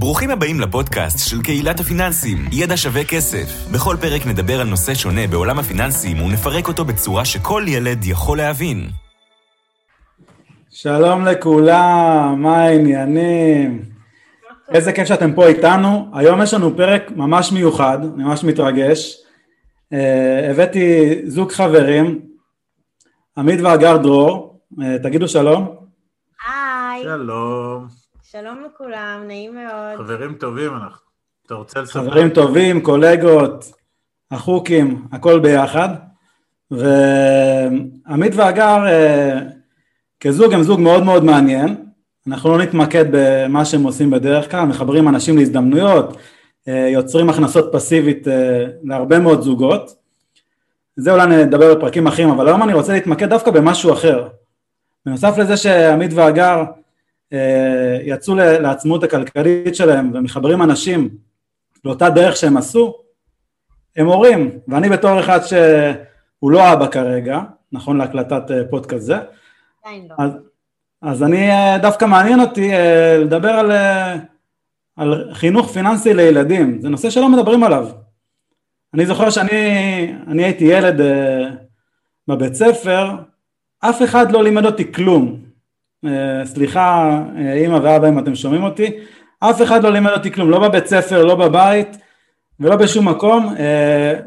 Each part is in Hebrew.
ברוכים הבאים לפודקאסט של קהילת הפיננסים, ידע שווה כסף. בכל פרק נדבר על נושא שונה בעולם הפיננסים ונפרק אותו בצורה שכל ילד יכול להבין. שלום לכולם, מה העניינים? איזה כיף שאתם פה איתנו. היום יש לנו פרק ממש מיוחד, ממש מתרגש. Uh, הבאתי זוג חברים, עמית והגר דרור, uh, תגידו שלום. היי. שלום. שלום לכולם, נעים מאוד. חברים טובים אנחנו. אתה רוצה לספר? חברים טובים, קולגות, החוקים, הכל ביחד. ועמית והגר uh, כזוג הם זוג מאוד מאוד מעניין. אנחנו לא נתמקד במה שהם עושים בדרך כלל, מחברים אנשים להזדמנויות, יוצרים הכנסות פסיבית להרבה מאוד זוגות. זה אולי נדבר בפרקים אחרים, אבל היום אני רוצה להתמקד דווקא במשהו אחר. בנוסף לזה שעמית והגר יצאו לעצמאות הכלכלית שלהם ומחברים אנשים לאותה דרך שהם עשו, הם הורים, ואני בתור אחד שהוא לא אבא כרגע, נכון להקלטת פודקאסט זה, לא. אז, אז אני דווקא מעניין אותי לדבר על, על חינוך פיננסי לילדים, זה נושא שלא מדברים עליו. אני זוכר שאני אני הייתי ילד בבית ספר, אף אחד לא לימד אותי כלום. סליחה אימא ואבא אם אתם שומעים אותי, אף אחד לא לימד אותי כלום, לא בבית ספר, לא בבית ולא בשום מקום,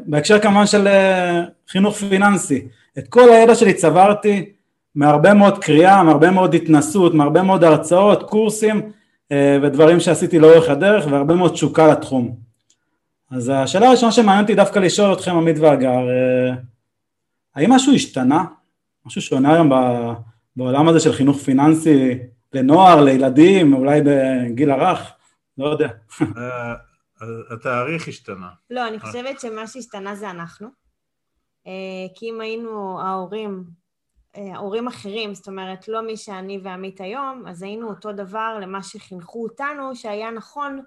בהקשר כמובן של חינוך פיננסי. את כל הידע שלי צברתי מהרבה מאוד קריאה, מהרבה מאוד התנסות, מהרבה מאוד הרצאות, קורסים ודברים שעשיתי לאורך הדרך והרבה מאוד תשוקה לתחום. אז השאלה הראשונה שמעניין אותי דווקא לשאול אתכם עמית והגר, האם משהו השתנה? משהו שונה היום בעולם הזה של חינוך פיננסי לנוער, לילדים, אולי בגיל הרך? לא יודע. התאריך השתנה. לא, אני חושבת שמה שהשתנה זה אנחנו. כי אם היינו ההורים, הורים אחרים, זאת אומרת, לא מי שאני ועמית היום, אז היינו אותו דבר למה שחינכו אותנו, שהיה נכון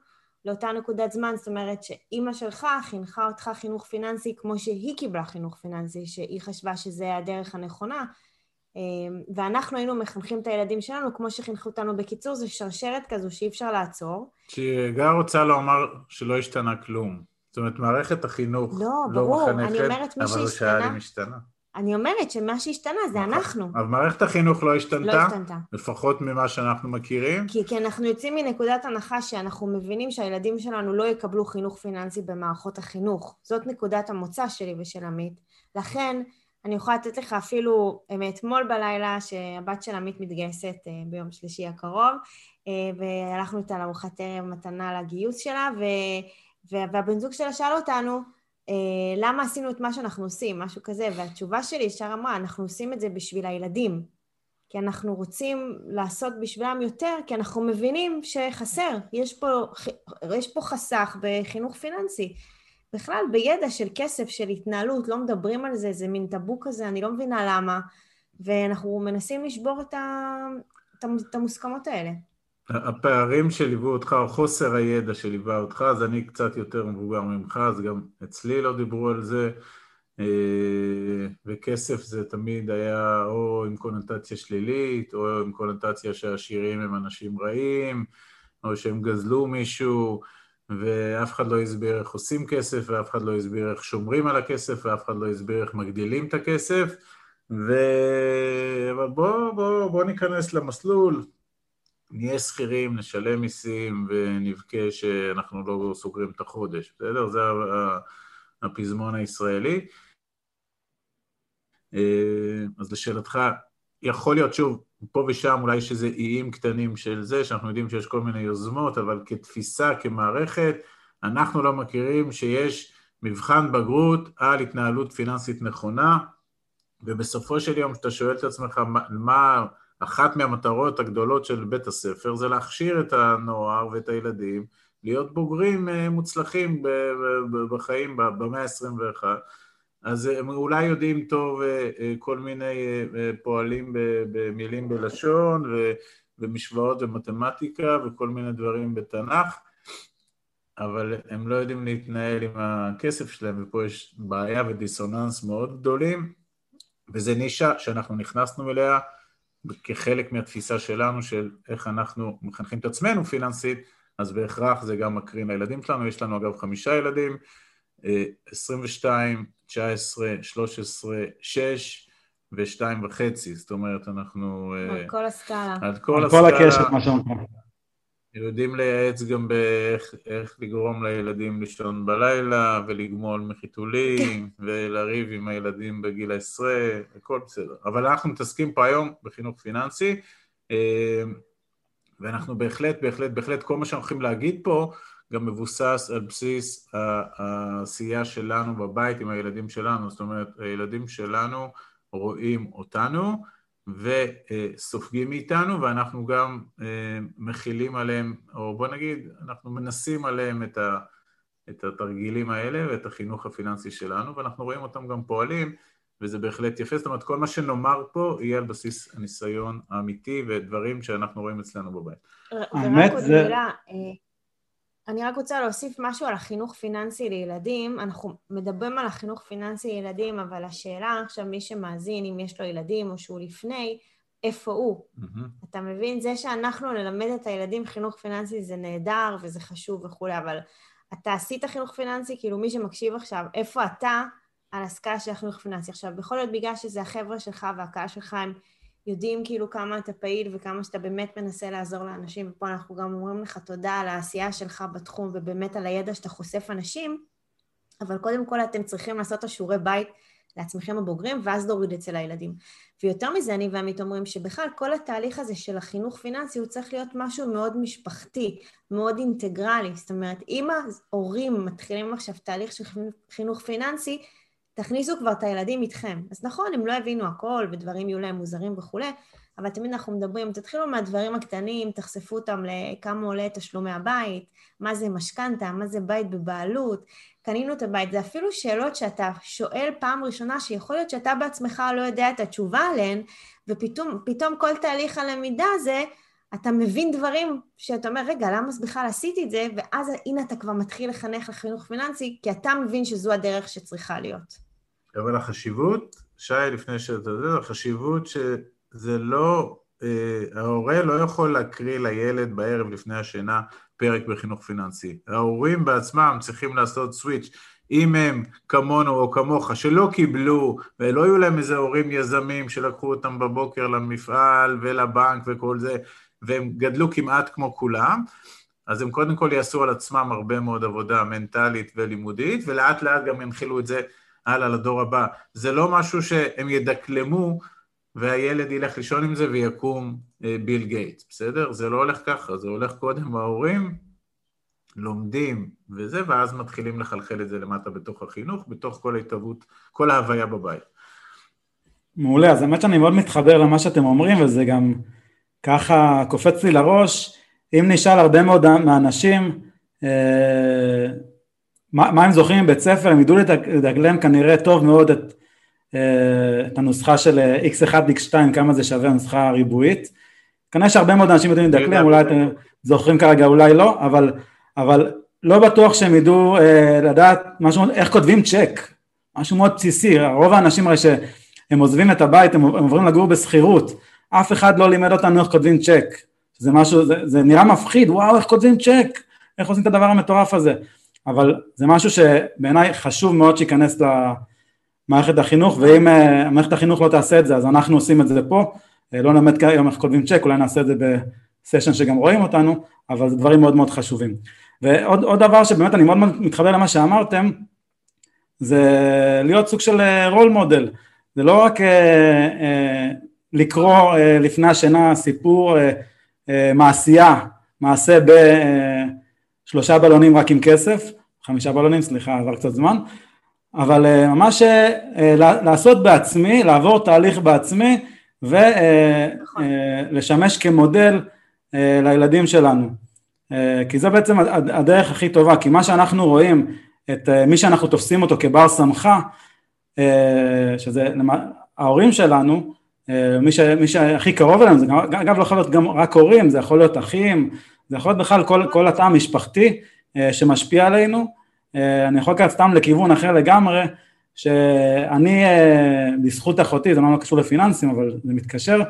לאותה נקודת זמן, זאת אומרת שאימא שלך חינכה אותך חינוך פיננסי כמו שהיא קיבלה חינוך פיננסי, שהיא חשבה שזה הדרך הנכונה, ואנחנו היינו מחנכים את הילדים שלנו כמו שחינכו אותנו. בקיצור, זו שרשרת כזו שאי אפשר לעצור. שגר רוצה לומר שלא השתנה כלום. זאת אומרת, מערכת החינוך לא, לא ברור, מחנכת, אני אומרת מי אבל השתנה. אני אומרת שמה שהשתנה זה אנחנו. אבל מערכת החינוך לא השתנתה, לא השתנתה. לפחות ממה שאנחנו מכירים. כי, כי אנחנו יוצאים מנקודת הנחה שאנחנו מבינים שהילדים שלנו לא יקבלו חינוך פיננסי במערכות החינוך. זאת נקודת המוצא שלי ושל עמית. לכן, אני יכולה לתת לך אפילו מאתמול בלילה שהבת של עמית מתגייסת ביום שלישי הקרוב, והלכנו איתה לארוחת ערב מתנה לגיוס שלה, ו... והבן זוג שלה שאל אותנו, למה עשינו את מה שאנחנו עושים, משהו כזה, והתשובה שלי ישר אמרה, אנחנו עושים את זה בשביל הילדים, כי אנחנו רוצים לעשות בשבילם יותר, כי אנחנו מבינים שחסר, יש פה, יש פה חסך בחינוך פיננסי. בכלל, בידע של כסף, של התנהלות, לא מדברים על זה, זה מין טאבו כזה, אני לא מבינה למה, ואנחנו מנסים לשבור את, ה... את המוסכמות האלה. הפערים שליוו אותך, או חוסר הידע שליווה אותך, אז אני קצת יותר מבוגר ממך, אז גם אצלי לא דיברו על זה, וכסף זה תמיד היה או עם קונוטציה שלילית, או עם קונוטציה שהעשירים הם אנשים רעים, או שהם גזלו מישהו, ואף אחד לא הסביר איך עושים כסף, ואף אחד לא הסביר איך שומרים על הכסף, ואף אחד לא הסביר איך מגדילים את הכסף, ו... אבל בואו בוא, בוא ניכנס למסלול, נהיה שכירים, נשלם מיסים ונבכה שאנחנו לא סוגרים את החודש, בסדר? זה הפזמון הישראלי. אז לשאלתך, יכול להיות, שוב, פה ושם אולי יש איזה איים קטנים של זה, שאנחנו יודעים שיש כל מיני יוזמות, אבל כתפיסה, כמערכת, אנחנו לא מכירים שיש מבחן בגרות על התנהלות פיננסית נכונה, ובסופו של יום, כשאתה שואל את עצמך מה אחת מהמטרות הגדולות של בית הספר, זה להכשיר את הנוער ואת הילדים להיות בוגרים מוצלחים בחיים במאה ה-21, אז הם אולי יודעים טוב כל מיני פועלים במילים בלשון ומשוואות ומתמטיקה וכל מיני דברים בתנ"ך, אבל הם לא יודעים להתנהל עם הכסף שלהם, ופה יש בעיה ודיסוננס מאוד גדולים, וזה נישה שאנחנו נכנסנו אליה כחלק מהתפיסה שלנו של איך אנחנו מחנכים את עצמנו פיננסית, אז בהכרח זה גם מקרין לילדים שלנו, יש לנו אגב חמישה ילדים, 22, 19, 13, 6 ושתיים וחצי, זאת אומרת אנחנו... על כל הסקאלה. על כל על הסקאלה. כל הקשת, מה שאומרים. יודעים לייעץ גם באיך איך לגרום לילדים לישון בלילה ולגמול מחיתולים ולריב עם הילדים בגיל העשרה, הכל בסדר. אבל אנחנו מתעסקים פה היום בחינוך פיננסי אה, ואנחנו בהחלט, בהחלט, בהחלט, כל מה שאנחנו הולכים להגיד פה גם מבוסס על בסיס העשייה שלנו בבית עם הילדים שלנו, זאת אומרת, הילדים שלנו רואים אותנו וסופגים מאיתנו ואנחנו גם אה, מכילים עליהם, או בוא נגיד, אנחנו מנסים עליהם את, ה, את התרגילים האלה ואת החינוך הפיננסי שלנו ואנחנו רואים אותם גם פועלים וזה בהחלט יפה, זאת אומרת כל מה שנאמר פה יהיה על בסיס הניסיון האמיתי ודברים שאנחנו רואים אצלנו בבית. האמת ורק עוד זה- מילה, אה, אני רק רוצה להוסיף משהו על החינוך פיננסי לילדים. אנחנו מדברים על החינוך פיננסי לילדים, אבל השאלה עכשיו, מי שמאזין, אם יש לו ילדים או שהוא לפני, איפה הוא? מהמם. אתה מבין? זה שאנחנו נלמד את הילדים חינוך פיננסי זה נהדר וזה חשוב וכולי, אבל אתה עשית חינוך פיננסי, כאילו מי שמקשיב עכשיו, איפה אתה על הסקאלה של החינוך פיננסי? עכשיו, יכול להיות בגלל שזה החבר'ה שלך והקהל שלך, הם יודעים כאילו כמה אתה פעיל וכמה שאתה באמת מנסה לעזור לאנשים, ופה אנחנו גם אומרים לך תודה על העשייה שלך בתחום ובאמת על הידע שאתה חושף אנשים, אבל קודם כל אתם צריכים לעשות את השיעורי בית לעצמכם הבוגרים, ואז להוריד אצל הילדים. ויותר מזה, אני ועמית אומרים שבכלל כל התהליך הזה של החינוך פיננסי הוא צריך להיות משהו מאוד משפחתי, מאוד אינטגרלי. זאת אומרת, אם ההורים מתחילים עכשיו תהליך של חינוך פיננסי, תכניסו כבר את הילדים איתכם. אז נכון, הם לא הבינו הכל, ודברים יהיו להם מוזרים וכולי, אבל תמיד אנחנו מדברים, תתחילו מהדברים הקטנים, תחשפו אותם לכמה עולה תשלומי הבית, מה זה משכנתה, מה זה בית בבעלות, קנינו את הבית. זה אפילו שאלות שאתה שואל פעם ראשונה, שיכול להיות שאתה בעצמך לא יודע את התשובה עליהן, ופתאום פתאום כל תהליך הלמידה הזה, אתה מבין דברים שאתה אומר, רגע, למה אז בכלל עשיתי את זה? ואז הנה אתה כבר מתחיל לחנך לחינוך פיננסי, כי אתה מבין שזו הדרך שצריכה להיות. אבל החשיבות, שי, לפני שאתה יודע, החשיבות שזה לא, אה, ההורה לא יכול להקריא לילד בערב לפני השינה פרק בחינוך פיננסי. ההורים בעצמם צריכים לעשות סוויץ'. אם הם כמונו או כמוך, שלא קיבלו, ולא היו להם איזה הורים יזמים שלקחו אותם בבוקר למפעל ולבנק וכל זה, והם גדלו כמעט כמו כולם, אז הם קודם כל יעשו על עצמם הרבה מאוד עבודה מנטלית ולימודית, ולאט לאט גם ינחילו את זה הלאה לדור הבא. זה לא משהו שהם ידקלמו והילד ילך לישון עם זה ויקום אה, ביל גייט, בסדר? זה לא הולך ככה, זה הולך קודם ההורים, לומדים וזה, ואז מתחילים לחלחל את זה למטה בתוך החינוך, בתוך כל ההתהוות, כל ההוויה בבית. מעולה, אז האמת שאני מאוד מתחבר למה שאתם אומרים, וזה גם ככה קופץ לי לראש, אם נשאל הרבה מאוד מהאנשים, אה, מה, מה הם זוכרים מבית ספר, הם ידעו לדגלם כנראה טוב מאוד את, אה, את הנוסחה של x1, x2, כמה זה שווה הנוסחה הריבועית. כנראה שהרבה מאוד אנשים יודעים לדקלם, אולי אתם זוכרים כרגע, אולי לא, אבל, אבל לא בטוח שהם ידעו אה, לדעת משהו, איך כותבים צ'ק, משהו מאוד בסיסי, רוב האנשים הרי שהם עוזבים את הבית, הם, הם עוברים לגור בשכירות, אף אחד לא לימד אותנו איך כותבים צ'ק, זה משהו, זה, זה נראה מפחיד, וואו, איך כותבים צ'ק, איך עושים את הדבר המטורף הזה, אבל זה משהו שבעיניי חשוב מאוד שייכנס למערכת החינוך, ואם uh, מערכת החינוך לא תעשה את זה, אז אנחנו עושים את זה פה, uh, לא נלמד היום איך כותבים צ'ק, אולי נעשה את זה בסשן שגם רואים אותנו, אבל זה דברים מאוד מאוד חשובים. ועוד דבר שבאמת אני מאוד מתחבר למה שאמרתם, זה להיות סוג של רול מודל, זה לא רק uh, uh, לקרוא uh, לפני השינה סיפור uh, uh, מעשייה, מעשה ב... Uh, שלושה בלונים רק עם כסף, חמישה בלונים, סליחה, עבר קצת זמן, אבל uh, ממש uh, לעשות בעצמי, לעבור תהליך בעצמי ולשמש uh, כמודל uh, לילדים שלנו. כי זה בעצם הדרך הכי טובה, כי מה שאנחנו רואים, את מי שאנחנו תופסים אותו כבר סמכה, שזה ההורים שלנו, מי, ש, מי שהכי קרוב אלינו, זה אגב לא יכול להיות גם רק הורים, זה יכול להיות אחים, זה יכול להיות בכלל כל, כל התא המשפחתי אה, שמשפיע עלינו, אה, אני יכול לקחת סתם לכיוון אחר לגמרי, שאני אה, בזכות אחותי, זה לא קשור לפיננסים אבל זה מתקשר,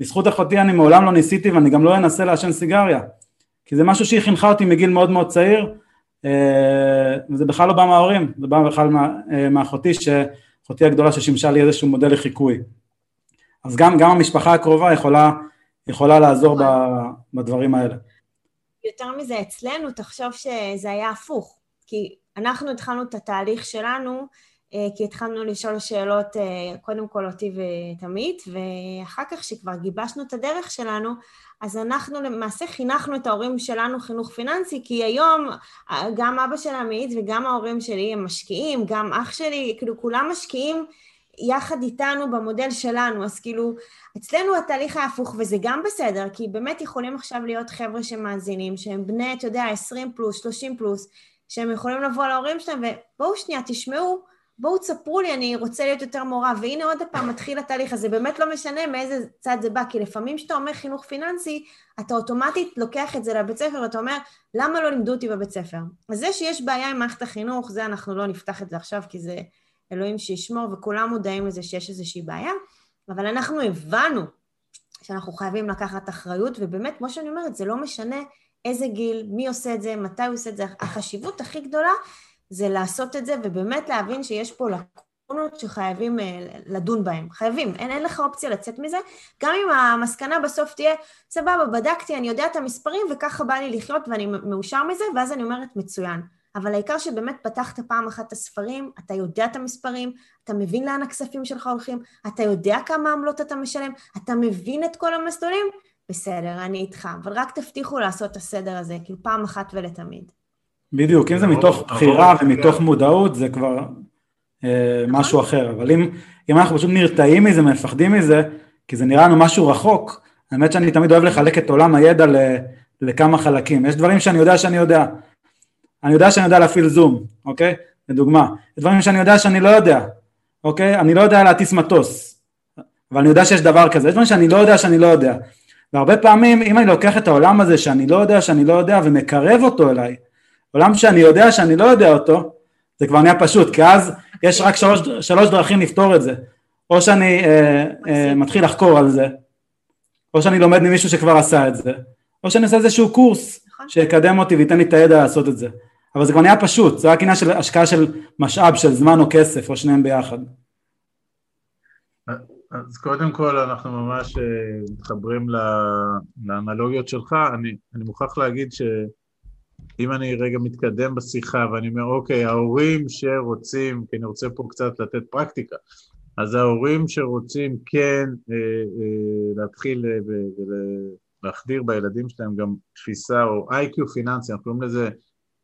בזכות אחותי אני מעולם לא ניסיתי ואני גם לא אנסה לעשן סיגריה, כי זה משהו שהיא חינכה אותי מגיל מאוד מאוד צעיר, אה, וזה בכלל לא בא מההורים, זה בא בכלל אה, מאחותי, אחותי הגדולה ששימשה לי איזשהו מודל לחיקוי. אז גם, גם המשפחה הקרובה יכולה, יכולה לעזור ב, בדברים האלה. יותר מזה, אצלנו תחשוב שזה היה הפוך, כי אנחנו התחלנו את התהליך שלנו, אה, כי התחלנו לשאול שאלות, קודם כל אותי ותמית, ואחר כך שכבר גיבשנו את הדרך שלנו, אז אנחנו למעשה חינכנו את ההורים שלנו חינוך פיננסי, כי היום גם אבא של עמית וגם ההורים שלי הם משקיעים, גם אח שלי, כאילו כולם משקיעים יחד איתנו במודל שלנו, אז כאילו אצלנו התהליך היה הפוך וזה גם בסדר, כי באמת יכולים עכשיו להיות חבר'ה שמאזינים, שהם בני, אתה יודע, 20 פלוס, 30 פלוס, שהם יכולים לבוא להורים שלהם ובואו שנייה, תשמעו בואו תספרו לי, אני רוצה להיות יותר מורה, והנה עוד פעם מתחיל התהליך הזה, באמת לא משנה מאיזה צד זה בא, כי לפעמים כשאתה אומר חינוך פיננסי, אתה אוטומטית לוקח את זה לבית ספר, ואתה אומר, למה לא לימדו אותי בבית ספר? אז זה שיש בעיה עם מערכת החינוך, זה אנחנו לא נפתח את זה עכשיו, כי זה אלוהים שישמור, וכולם מודעים לזה שיש איזושהי בעיה, אבל אנחנו הבנו שאנחנו חייבים לקחת אחריות, ובאמת, כמו שאני אומרת, זה לא משנה איזה גיל, מי עושה את זה, מתי הוא עושה את זה, החשיבות הכי גדולה זה לעשות את זה, ובאמת להבין שיש פה לקונות שחייבים אה, לדון בהן. חייבים, אין, אין לך אופציה לצאת מזה. גם אם המסקנה בסוף תהיה, סבבה, בדקתי, אני יודע את המספרים, וככה בא לי לחיות ואני מאושר מזה, ואז אני אומרת, מצוין. אבל העיקר שבאמת פתחת פעם אחת את הספרים, אתה יודע את המספרים, אתה מבין לאן הכספים שלך הולכים, אתה יודע כמה עמלות אתה משלם, אתה מבין את כל המסלולים, בסדר, אני איתך, אבל רק תבטיחו לעשות את הסדר הזה, כאילו פעם אחת ולתמיד. בדיוק, אם זה מתוך בחירה ומתוך מודעות זה כבר אה, נכון. משהו אחר, אבל אם, אם אנחנו פשוט נרתעים מזה, מפחדים מזה, כי זה נראה לנו משהו רחוק, האמת שאני תמיד אוהב לחלק את עולם הידע ל, לכמה חלקים, יש דברים שאני יודע שאני יודע, אני יודע שאני יודע להפעיל זום, אוקיי? לדוגמה, דברים שאני יודע שאני לא יודע, אוקיי? אני לא יודע להטיס מטוס, אבל אני יודע שיש דבר כזה, יש דברים שאני לא יודע שאני לא יודע, והרבה פעמים אם אני לוקח את העולם הזה שאני לא יודע שאני לא יודע ומקרב אותו אליי, עולם שאני יודע שאני לא יודע אותו, זה כבר נהיה פשוט, כי אז יש רק שלוש, שלוש דרכים לפתור את זה. או שאני אה, אה, מתחיל לחקור על זה, או שאני לומד ממישהו שכבר עשה את זה, או שאני עושה איזשהו קורס נכון. שיקדם אותי וייתן לי את הידע לעשות את זה. אבל זה כבר נהיה פשוט, זה רק עניין של השקעה של משאב, של זמן או כסף, או שניהם ביחד. אז קודם כל אנחנו ממש אה, מתחברים לאנלוגיות שלך, אני, אני מוכרח להגיד ש... אם אני רגע מתקדם בשיחה ואני אומר, אוקיי, ההורים שרוצים, כי אני רוצה פה קצת לתת פרקטיקה, אז ההורים שרוצים כן אה, אה, להתחיל אה, ולהחדיר בילדים שלהם גם תפיסה או איי-קיו פיננסי, אנחנו קוראים לזה,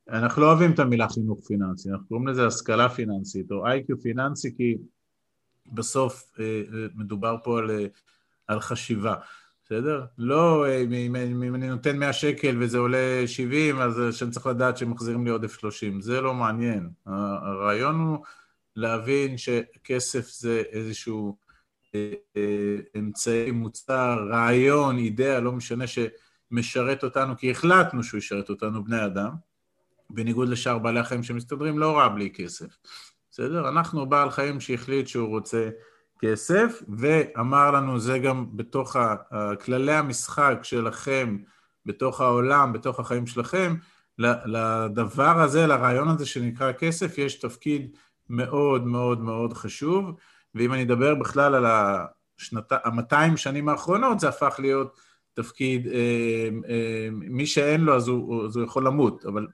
אנחנו לא אוהבים את המילה חינוך פיננסי, אנחנו קוראים לזה השכלה פיננסית או איי-קיו פיננסי כי בסוף אה, אה מדובר פה על, אה, על חשיבה. בסדר? לא אם, אם, אם אני נותן 100 שקל וזה עולה 70, אז שאני צריך לדעת שמחזירים לי עודף 30. זה לא מעניין. הרעיון הוא להבין שכסף זה איזשהו אה, אה, אמצעי, מוצר, רעיון, אידאה, לא משנה, שמשרת אותנו, כי החלטנו שהוא ישרת אותנו, בני אדם, בניגוד לשאר בעלי החיים שמסתדרים לא רע בלי כסף. בסדר? אנחנו בעל חיים שהחליט שהוא רוצה... כסף, ואמר לנו, זה גם בתוך כללי המשחק שלכם, בתוך העולם, בתוך החיים שלכם, לדבר הזה, לרעיון הזה שנקרא כסף, יש תפקיד מאוד מאוד מאוד חשוב, ואם אני אדבר בכלל על השנת... ה-200 שנים האחרונות, זה הפך להיות תפקיד, אה, אה, מי שאין לו אז הוא, אז הוא יכול למות, אבל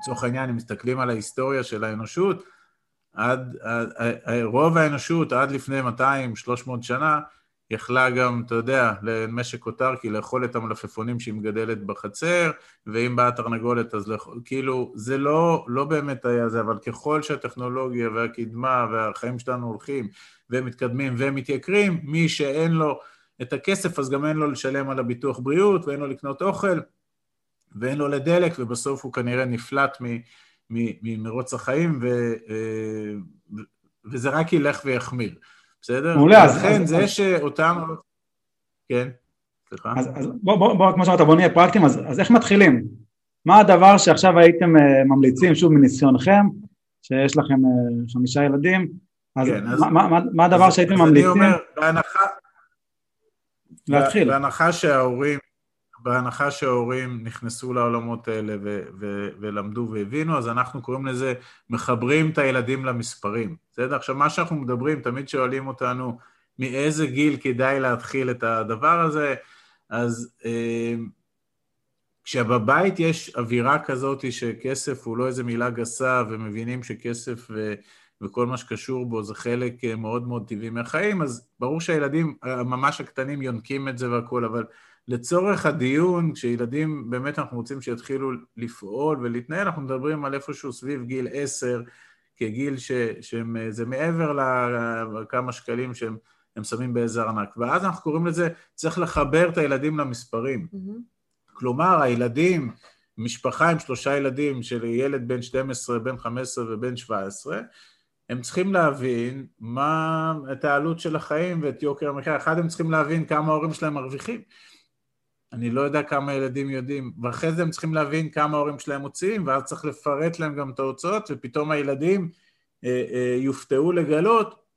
לצורך העניין, אם מסתכלים על ההיסטוריה של האנושות, עד, עד, רוב האנושות עד לפני 200-300 שנה יכלה גם, אתה יודע, למשק אוטרקי לאכול את המלפפונים שהיא מגדלת בחצר, ואם באה תרנגולת אז לאכול, כאילו, זה לא, לא באמת היה זה, אבל ככל שהטכנולוגיה והקדמה והחיים שלנו הולכים ומתקדמים ומתייקרים, מי שאין לו את הכסף אז גם אין לו לשלם על הביטוח בריאות ואין לו לקנות אוכל ואין לו לדלק, ובסוף הוא כנראה נפלט. ממרוץ החיים, ו, אה, וזה רק ילך ויחמיר, בסדר? מעולה, אז... לכן זה שאותם... כן, סליחה. אז, אז בוא, בוא, בוא, כמו שאמרת, בוא נהיה פרקטיים, אז, אז איך מתחילים? מה הדבר שעכשיו הייתם uh, ממליצים, שוב מניסיונכם, שיש לכם uh, חמישה ילדים, אז, כן, אז מה, מה, מה הדבר אז, שהייתם אז ממליצים? אני אומר, בהנחה... להתחיל. בהנחה שההורים בהנחה שההורים נכנסו לעולמות האלה ו- ו- ולמדו והבינו, אז אנחנו קוראים לזה מחברים את הילדים למספרים. בסדר? עכשיו, מה שאנחנו מדברים, תמיד שואלים אותנו מאיזה גיל כדאי להתחיל את הדבר הזה, אז אה, כשבבית יש אווירה כזאת שכסף הוא לא איזה מילה גסה ומבינים שכסף ו... וכל מה שקשור בו זה חלק אה, מאוד מאוד טבעי מהחיים, אז ברור שהילדים ממש הקטנים יונקים את זה והכול, אבל לצורך הדיון, כשילדים באמת אנחנו רוצים שיתחילו לפעול ולהתנהל, אנחנו מדברים על איפשהו סביב גיל עשר, כגיל ש, שזה מעבר לכמה שקלים שהם שמים באיזה ארנק. ואז אנחנו קוראים לזה, צריך לחבר את הילדים למספרים. Mm-hmm. כלומר, הילדים, משפחה עם שלושה ילדים של ילד בן 12, בן 15 ובן 17, הם צריכים להבין מה, את העלות של החיים ואת יוקר המחיה. אחד, הם צריכים להבין כמה ההורים שלהם מרוויחים. אני לא יודע כמה ילדים יודעים, ואחרי זה הם צריכים להבין כמה ההורים שלהם מוציאים, ואז צריך לפרט להם גם את ההוצאות, ופתאום הילדים אה, אה, יופתעו לגלות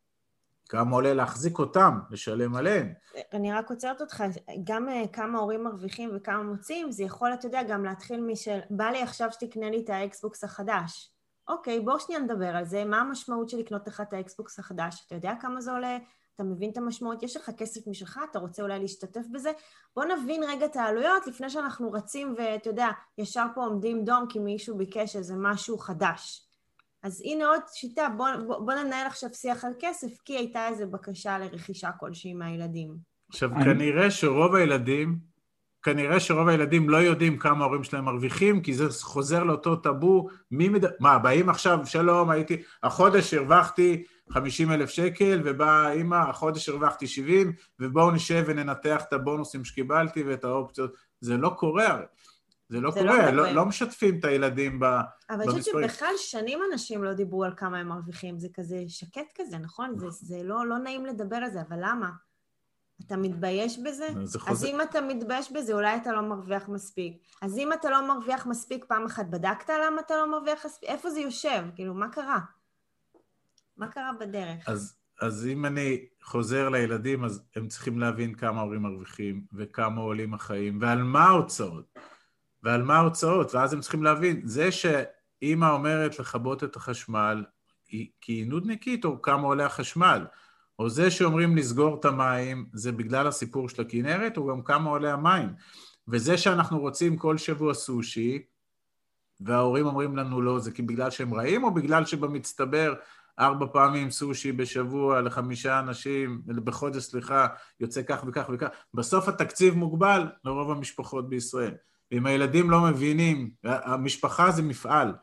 כמה עולה להחזיק אותם, לשלם עליהם. אני רק עוצרת אותך, גם אה, כמה הורים מרוויחים וכמה מוציאים, זה יכול, אתה יודע, גם להתחיל משל, בא לי עכשיו שתקנה לי את האקסבוקס החדש. אוקיי, בוא שנייה נדבר על זה, מה המשמעות של לקנות לך את האקסבוקס החדש? אתה יודע כמה זה עולה? אתה מבין את המשמעות? יש לך כסף משלך, אתה רוצה אולי להשתתף בזה? בוא נבין רגע את העלויות לפני שאנחנו רצים ואתה יודע, ישר פה עומדים דום כי מישהו ביקש איזה משהו חדש. אז הנה עוד שיטה, בוא, בוא, בוא ננהל עכשיו שיח על כסף, כי הייתה איזו בקשה לרכישה כלשהי מהילדים. עכשיו, כנראה שרוב הילדים כנראה שרוב הילדים לא יודעים כמה ההורים שלהם מרוויחים, כי זה חוזר לאותו טאבו, מי מד... מה, באים עכשיו, שלום, הייתי, החודש הרווחתי 50 אלף שקל, ובאה אימא, החודש הרווחתי 70, ובואו נשב וננתח את הבונוסים שקיבלתי ואת האופציות, זה לא קורה הרי. זה לא זה קורה, לא, לא, לא משתפים את הילדים ב, אבל במספרים. אבל אני חושבת שבכלל שנים אנשים לא דיברו על כמה הם מרוויחים, זה כזה שקט כזה, נכון? זה, זה לא, לא נעים לדבר על זה, אבל למה? אתה מתבייש בזה? אז אם אתה מתבייש בזה, אולי אתה לא מרוויח מספיק. אז אם אתה לא מרוויח מספיק, פעם אחת בדקת למה אתה לא מרוויח מספיק? איפה זה יושב? כאילו, מה קרה? מה קרה בדרך? אז, אז אם אני חוזר לילדים, אז הם צריכים להבין כמה הורים מרוויחים, וכמה עולים החיים, ועל מה ההוצאות. ועל מה ההוצאות, ואז הם צריכים להבין, זה שאימא אומרת לכבות את החשמל, כי היא נודניקית, או כמה עולה החשמל. או זה שאומרים לסגור את המים, זה בגלל הסיפור של הכנרת, או גם כמה עולה המים. וזה שאנחנו רוצים כל שבוע סושי, וההורים אומרים לנו לא, זה כי בגלל שהם רעים, או בגלל שבמצטבר ארבע פעמים סושי בשבוע לחמישה אנשים, בחודש, סליחה, יוצא כך וכך וכך. בסוף התקציב מוגבל לרוב המשפחות בישראל. ואם הילדים לא מבינים, המשפחה זה מפעל,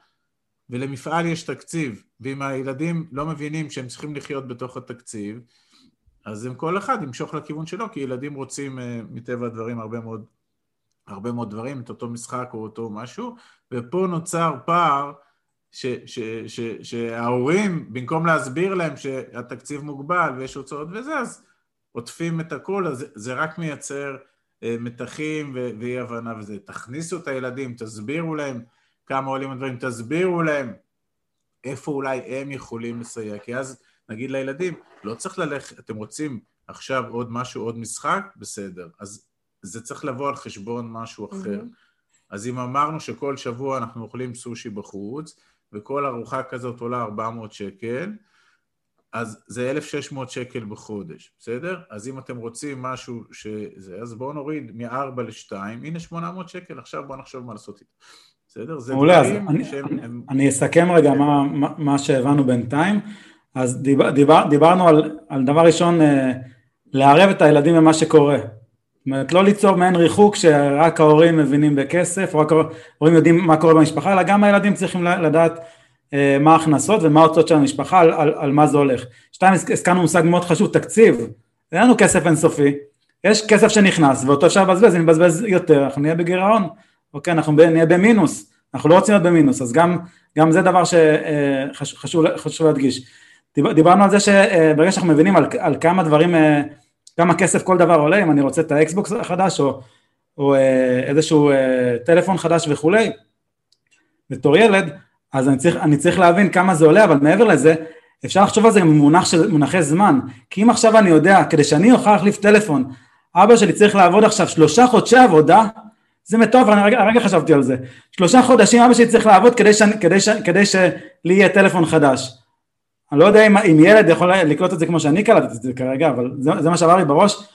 ולמפעל יש תקציב, ואם הילדים לא מבינים שהם צריכים לחיות בתוך התקציב, אז הם כל אחד ימשוך לכיוון שלו, כי ילדים רוצים אה, מטבע הדברים הרבה מאוד, הרבה מאוד דברים, את אותו משחק או אותו משהו, ופה נוצר פער ש, ש, ש, שההורים, במקום להסביר להם שהתקציב מוגבל ויש הוצאות וזה, אז עוטפים את הכל, אז זה רק מייצר אה, מתחים ואי הבנה וזה. תכניסו את הילדים, תסבירו להם כמה עולים הדברים, תסבירו להם איפה אולי הם יכולים לסייע, כי אז נגיד לילדים, לא צריך ללכת, אתם רוצים עכשיו עוד משהו, עוד משחק, בסדר, אז זה צריך לבוא על חשבון משהו אחר. Mm-hmm. אז אם אמרנו שכל שבוע אנחנו אוכלים סושי בחוץ, וכל ארוחה כזאת עולה 400 שקל, אז זה 1,600 שקל בחודש, בסדר? אז אם אתם רוצים משהו שזה, אז בואו נוריד מ-4 ל-2, הנה 800 שקל, עכשיו בואו נחשוב מה לעשות איתו. בסדר? זה מעולה, אז אני, שהם... אני, אני אסכם רגע מה, מה, מה שהבנו בינתיים. אז דיבר, דיבר, דיברנו על, על דבר ראשון, אה, לערב את הילדים במה שקורה. אומרת, לא ליצור מעין ריחוק שרק ההורים מבינים בכסף, או רק ההורים יודעים מה קורה במשפחה, אלא גם הילדים צריכים לדעת אה, מה ההכנסות ומה ההוצאות של המשפחה, על, על, על מה זה הולך. שתיים, הזכרנו מושג מאוד חשוב, תקציב. אין לנו כסף אינסופי, יש כסף שנכנס ואותו אפשר לבזבז, אם נבזבז יותר, אנחנו נהיה בגירעון. אוקיי, אנחנו נהיה במינוס, אנחנו לא רוצים להיות במינוס, אז גם, גם זה דבר שחשוב אה, להדגיש. דיברנו על זה שברגע שאנחנו מבינים על, על כמה דברים, אה, כמה כסף כל דבר עולה, אם אני רוצה את האקסבוקס החדש או, או אה, איזשהו טלפון חדש וכולי, בתור ילד, אז אני צריך, אני צריך להבין כמה זה עולה, אבל מעבר לזה, אפשר לחשוב על זה במונח של מונחי זמן, כי אם עכשיו אני יודע, כדי שאני אוכל להחליף טלפון, אבא שלי צריך לעבוד עכשיו שלושה חודשי עבודה, זה מטורף, אני הרגע, הרגע חשבתי על זה. שלושה חודשים אבא שלי צריך לעבוד כדי, ש, כדי, ש, כדי שלי יהיה טלפון חדש. אני לא יודע אם, אם ילד יכול לקלוט את זה כמו שאני קלטתי את זה כרגע, אבל זה, זה מה שעבר לי בראש.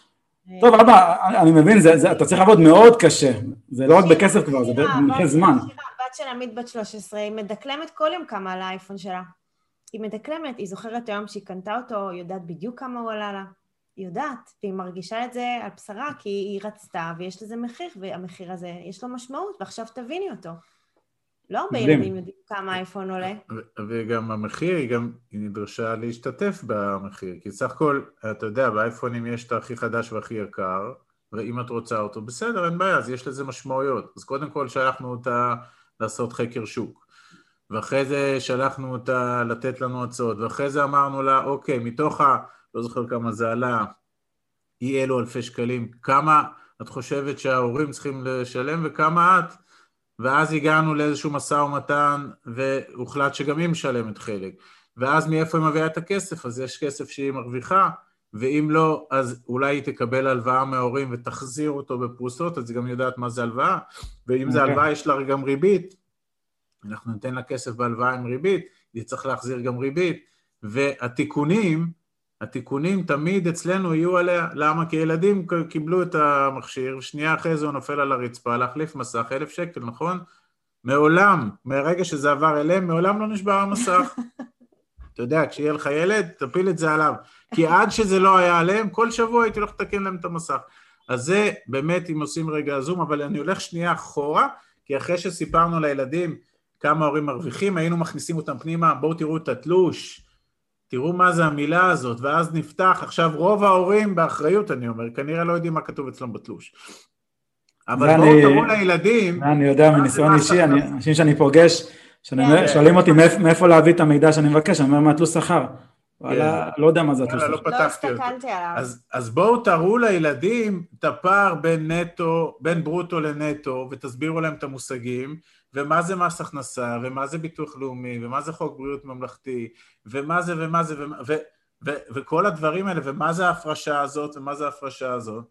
טוב, אבא, אני מבין, זה, זה, אתה צריך לעבוד מאוד קשה. זה לא רק בכסף כבר, זה במחיר זמן. הבת של עמית בת 13, היא מדקלמת כל יום כמה על האייפון שלה. היא מדקלמת, היא זוכרת היום שהיא קנתה אותו, היא יודעת בדיוק כמה הוא עלה לה. היא יודעת, והיא מרגישה את זה על בשרה כי היא רצתה ויש לזה מחיר, והמחיר הזה יש לו משמעות, ועכשיו תביני אותו. לא הרבה ילדים יודעים כמה אייפון עולה. וגם המחיר, היא גם היא נדרשה להשתתף במחיר, כי סך הכל, אתה יודע, באייפונים יש את הכי חדש והכי יקר, ואם את רוצה אותו, בסדר, אין בעיה, אז יש לזה משמעויות. אז קודם כל שלחנו אותה לעשות חקר שוק, ואחרי זה שלחנו אותה לתת לנו הצעות, ואחרי זה אמרנו לה, אוקיי, מתוך ה... לא זוכר כמה זה עלה, אי אלו אלפי שקלים, כמה את חושבת שההורים צריכים לשלם וכמה את? ואז הגענו לאיזשהו משא ומתן והוחלט שגם היא משלמת חלק. ואז מאיפה היא מביאה את הכסף? אז יש כסף שהיא מרוויחה, ואם לא, אז אולי היא תקבל הלוואה מההורים ותחזיר אותו בפרוסות, אז היא גם יודעת מה זה הלוואה, ואם okay. זה אוקיי. הלוואה יש לה גם ריבית, אנחנו ניתן לה כסף בהלוואה עם ריבית, היא צריך להחזיר גם ריבית, והתיקונים, התיקונים תמיד אצלנו יהיו עליה, למה? כי ילדים קיבלו את המכשיר, שנייה אחרי זה הוא נופל על הרצפה, להחליף מסך, אלף שקל, נכון? מעולם, מהרגע שזה עבר אליהם, מעולם לא נשבר המסך. אתה יודע, כשיהיה לך ילד, תפיל את זה עליו. כי עד שזה לא היה עליהם, כל שבוע הייתי הולך לתקן להם את המסך. אז זה באמת אם עושים רגע זום, אבל אני הולך שנייה אחורה, כי אחרי שסיפרנו לילדים כמה הורים מרוויחים, היינו מכניסים אותם פנימה, בואו תראו את התלוש, תראו מה זה המילה הזאת, ואז נפתח, עכשיו רוב ההורים באחריות אני אומר, כנראה לא יודעים מה כתוב אצלם בתלוש. אבל בואו תראו לילדים... אני יודע מניסיון אישי, אנשים שאני פוגש, שואלים אותי מאיפה להביא את המידע שאני מבקש, אני אומר מהתלוש שכר. וואלה, כן. לא יודע מה זה התלוש שכר. לא פתחתי אותו. אז בואו תראו לילדים את הפער בין נטו, בין ברוטו לנטו, ותסבירו להם את המושגים, ומה זה מס הכנסה, ומה זה ביטוח לאומי, ומה זה חוק בריאות ממלכתי, ומה זה ומה זה, ומה, ו, ו, וכל הדברים האלה, ומה זה ההפרשה הזאת, ומה זה ההפרשה הזאת.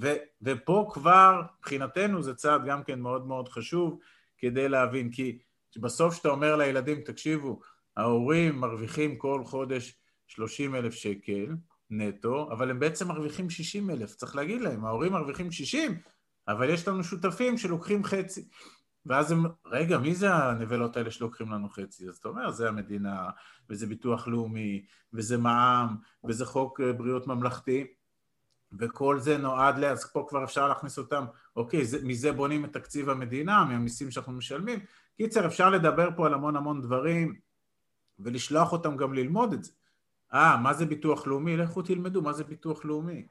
ו, ופה כבר, מבחינתנו זה צעד גם כן מאוד מאוד חשוב כדי להבין, כי בסוף כשאתה אומר לילדים, תקשיבו, ההורים מרוויחים כל חודש 30 אלף שקל נטו, אבל הם בעצם מרוויחים 60 אלף, צריך להגיד להם, ההורים מרוויחים 60, אבל יש לנו שותפים שלוקחים חצי. ואז הם, רגע, מי זה הנבלות האלה שלוקחים לנו חצי? אז אתה אומר, זה המדינה, וזה ביטוח לאומי, וזה מע"מ, וזה חוק אה, בריאות ממלכתי, וכל זה נועד ל... אז פה כבר אפשר להכניס אותם, אוקיי, זה, מזה בונים את תקציב המדינה, מהמיסים שאנחנו משלמים. קיצר, אפשר לדבר פה על המון המון דברים, ולשלוח אותם גם ללמוד את זה. אה, מה זה ביטוח לאומי? לכו תלמדו, מה זה ביטוח לאומי?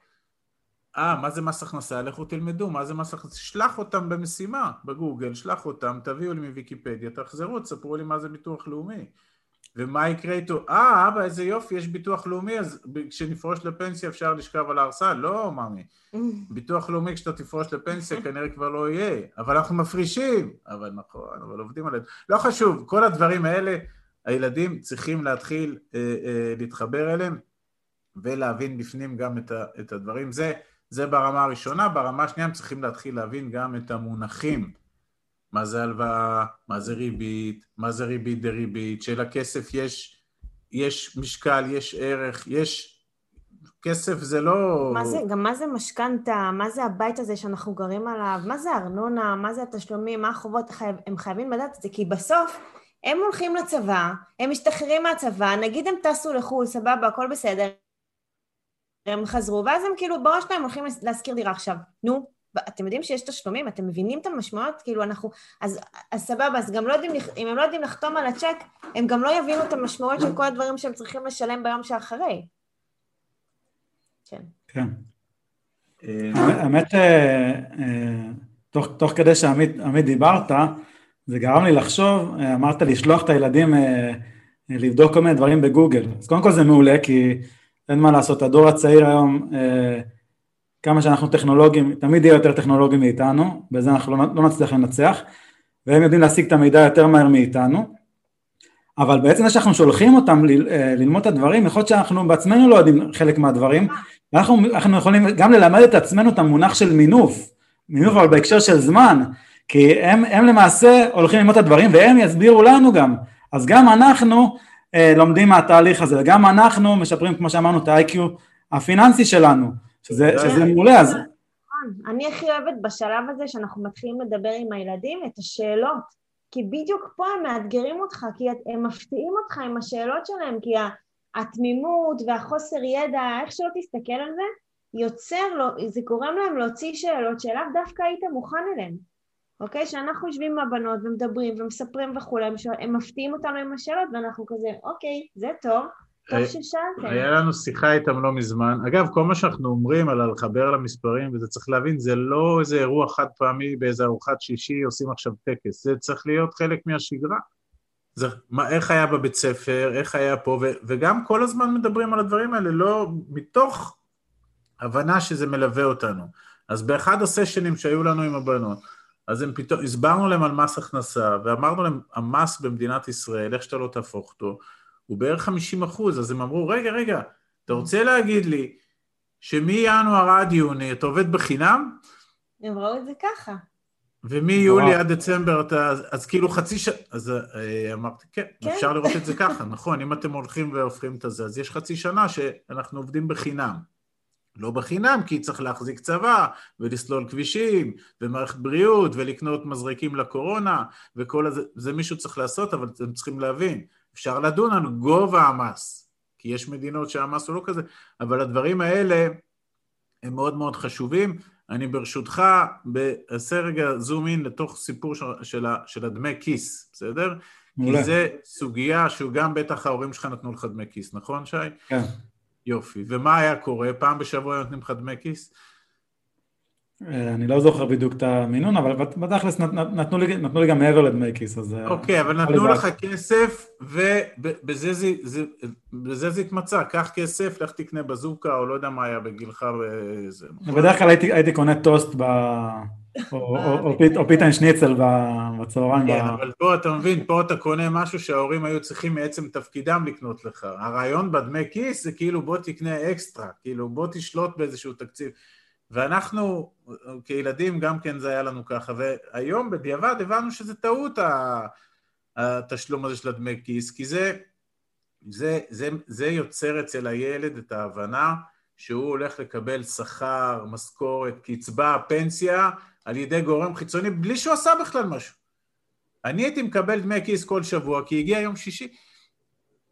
אה, מה זה מס הכנסה? לכו תלמדו, מה זה מס הכנסה? שלח אותם במשימה בגוגל, שלח אותם, תביאו לי מוויקיפדיה, תחזרו, תספרו לי מה זה ביטוח לאומי. ומה יקרה איתו? אה, אבא, איזה יופי, יש ביטוח לאומי, אז כשנפרוש לפנסיה אפשר לשכב על ההרסה? לא, ממי. ביטוח לאומי כשאתה תפרוש לפנסיה כנראה כבר לא יהיה, אבל אנחנו מפרישים. אבל נכון, אבל עובדים עליהם. לא חשוב, כל הדברים האלה, הילדים צריכים להתחיל אה, אה, להתחבר אליהם ולהבין בפנים גם את, ה, את הדברים. זה זה ברמה הראשונה, ברמה השנייה הם צריכים להתחיל להבין גם את המונחים. מה זה הלוואה, מה זה ריבית, מה זה ריבית דריבית, שלכסף יש, יש משקל, יש ערך, יש... כסף זה לא... מה זה, גם מה זה משכנתה, מה זה הבית הזה שאנחנו גרים עליו, מה זה ארנונה, מה זה התשלומים, מה החובות, הם חייבים לדעת את זה, כי בסוף הם הולכים לצבא, הם משתחררים מהצבא, נגיד הם טסו לחו"ל, סבבה, הכל בסדר, הם חזרו, ואז הם כאילו בראש שלהם הולכים להשכיר דירה עכשיו. נו, אתם יודעים שיש תשלומים, אתם מבינים את המשמעות? כאילו אנחנו, אז, אז סבבה, אז גם לא יודעים, אם הם לא יודעים לחתום על הצ'ק, הם גם לא יבינו את המשמעות של כל הדברים שהם צריכים לשלם ביום שאחרי. כן. כן. אה, האמת, אה, אה, תוך כדי שעמית דיברת, זה גרם לי לחשוב, אמרת לשלוח את הילדים לבדוק כל מיני דברים בגוגל. אז קודם כל זה מעולה, כי אין מה לעשות, הדור הצעיר היום, אה, כמה שאנחנו טכנולוגים, תמיד יהיה יותר טכנולוגים מאיתנו, בזה אנחנו לא, לא נצליח לנצח, והם יודעים להשיג את המידע יותר מהר מאיתנו, אבל בעצם זה שאנחנו שולחים אותם ל, אה, ללמוד את הדברים, יכול להיות שאנחנו בעצמנו לא יודעים חלק מהדברים, ואנחנו אנחנו יכולים גם ללמד את עצמנו את המונח של מינוף, מינוף אבל בהקשר של זמן, כי הם, הם למעשה הולכים ללמוד את הדברים והם יסבירו לנו גם, אז גם אנחנו לומדים מהתהליך הזה, וגם אנחנו משפרים כמו שאמרנו את ה-IQ הפיננסי שלנו, שזה, שזה מעולה, אז... נכון. אני הכי אוהבת בשלב הזה שאנחנו מתחילים לדבר עם הילדים את השאלות, כי בדיוק פה הם מאתגרים אותך, כי הם מפתיעים אותך עם השאלות שלהם, כי התמימות והחוסר ידע, איך שלא תסתכל על זה, יוצר, לו, זה גורם להם להוציא שאלות שלאו דווקא היית מוכן אליהן, אוקיי? שאנחנו יושבים עם הבנות ומדברים ומספרים וכולי, הם מפתיעים אותנו עם השאלות ואנחנו כזה, אוקיי, זה טוב, טוב אה, ששאלתם. היה לנו שיחה איתם לא מזמן. אגב, כל מה שאנחנו אומרים על לחבר למספרים, וזה צריך להבין, זה לא איזה אירוע חד פעמי באיזה ארוחת שישי, עושים עכשיו טקס, זה צריך להיות חלק מהשגרה. זה, מה, איך היה בבית ספר, איך היה פה, ו, וגם כל הזמן מדברים על הדברים האלה, לא מתוך הבנה שזה מלווה אותנו. אז באחד הסשנים שהיו לנו עם הבנות, אז הם פתאום, הסברנו להם על מס הכנסה, ואמרנו להם, המס במדינת ישראל, איך שאתה לא תהפוך אותו, הוא בערך 50 אחוז, אז הם אמרו, רגע, רגע, אתה רוצה להגיד לי שמינואר עד יוני אתה עובד בחינם? הם ראו את זה ככה. ומיולי עד דצמבר אתה, אז, אז כאילו חצי שנה, אז אה, אמרתי, כן, כן, אפשר לראות את זה ככה, נכון, אם אתם הולכים והופכים את זה, אז יש חצי שנה שאנחנו עובדים בחינם. לא בחינם, כי צריך להחזיק צבא, ולסלול כבישים, ומערכת בריאות, ולקנות מזרקים לקורונה, וכל הזה, זה מישהו צריך לעשות, אבל אתם צריכים להבין, אפשר לדון על גובה המס, כי יש מדינות שהמס הוא לא כזה, אבל הדברים האלה הם מאוד מאוד חשובים. אני ברשותך אעשה רגע זום אין לתוך סיפור של, של, של הדמי כיס, בסדר? מולה. כי זה סוגיה שהוא גם בטח ההורים שלך נתנו לך דמי כיס, נכון שי? כן. יופי. ומה היה קורה? פעם בשבוע נותנים לך דמי כיס? אה, אני לא זוכר בדיוק את המינון, אבל בתכלס נתנו לי, נתנו לי גם מעבר לדמי כיס, אז... אה, אוקיי, אבל נתנו לך כסף, ובזה זה, זה, בזה זה התמצא, קח כסף, לך תקנה בזוקה, או לא יודע מה היה בגילך וזה. נכון? בדרך כלל הייתי, הייתי קונה טוסט ב... או, פיתה שניצל בצהריים. כן, אבל פה אתה מבין, פה אתה קונה משהו שההורים היו צריכים מעצם תפקידם לקנות לך. הרעיון בדמי כיס זה כאילו בוא תקנה אקסטרה, כאילו בוא תשלוט באיזשהו תקציב. ואנחנו כילדים גם כן זה היה לנו ככה, והיום בדיעבד הבנו שזה טעות התשלום הזה של הדמי כיס, כי זה, זה, זה, זה יוצר אצל הילד את ההבנה שהוא הולך לקבל שכר, משכורת, קצבה, פנסיה, על ידי גורם חיצוני בלי שהוא עשה בכלל משהו. אני הייתי מקבל דמי כיס כל שבוע כי הגיע יום שישי,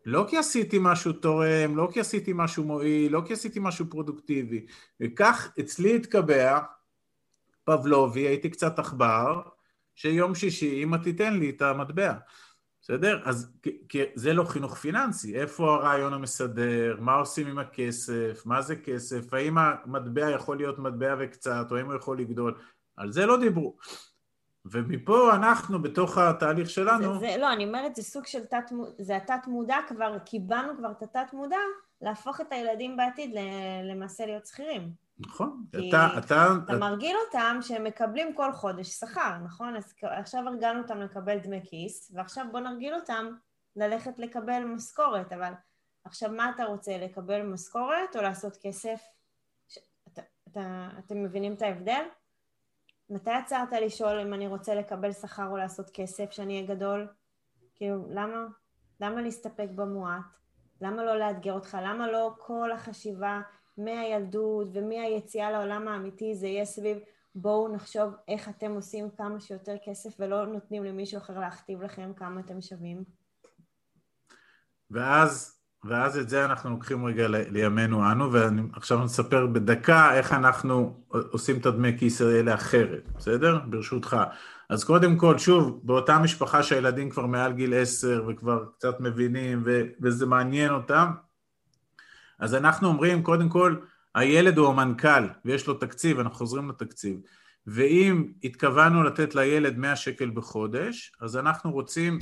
לא כי עשיתי משהו תורם, לא כי עשיתי משהו מועיל, לא כי עשיתי משהו פרודוקטיבי. וכך אצלי התקבע פבלובי, הייתי קצת עכבר, שיום שישי אמא תיתן לי את המטבע. בסדר? אז זה לא חינוך פיננסי, איפה הרעיון המסדר, מה עושים עם הכסף, מה זה כסף, האם המטבע יכול להיות מטבע וקצת, או האם הוא יכול לגדול, על זה לא דיברו. ומפה אנחנו בתוך התהליך שלנו... זה, זה, לא, אני אומרת, זה סוג של תת... זה התת מודע כבר, קיבלנו כבר את התת מודע, להפוך את הילדים בעתיד למעשה להיות שכירים. נכון. כי אתה, אתה, אתה מרגיל אותם שהם מקבלים כל חודש שכר, נכון? אז עכשיו הרגלנו אותם לקבל דמי כיס, ועכשיו בוא נרגיל אותם ללכת לקבל משכורת, אבל עכשיו מה אתה רוצה, לקבל משכורת או לעשות כסף? ש... אתה, אתה, אתם מבינים את ההבדל? מתי עצרת לשאול אם אני רוצה לקבל שכר או לעשות כסף שאני אהיה גדול? כאילו, למה? למה להסתפק במועט? למה לא לאתגר אותך? למה לא כל החשיבה מהילדות ומהיציאה לעולם האמיתי זה יהיה סביב בואו נחשוב איך אתם עושים כמה שיותר כסף ולא נותנים למישהו אחר להכתיב לכם כמה אתם שווים? ואז ואז את זה אנחנו לוקחים רגע לימינו אנו, ועכשיו נספר בדקה איך אנחנו עושים את הדמי כיס האלה אחרת, בסדר? ברשותך. אז קודם כל, שוב, באותה משפחה שהילדים כבר מעל גיל עשר וכבר קצת מבינים ו- וזה מעניין אותם, אז אנחנו אומרים, קודם כל, הילד הוא המנכ"ל ויש לו תקציב, אנחנו חוזרים לתקציב. ואם התכוונו לתת לילד 100 שקל בחודש, אז אנחנו רוצים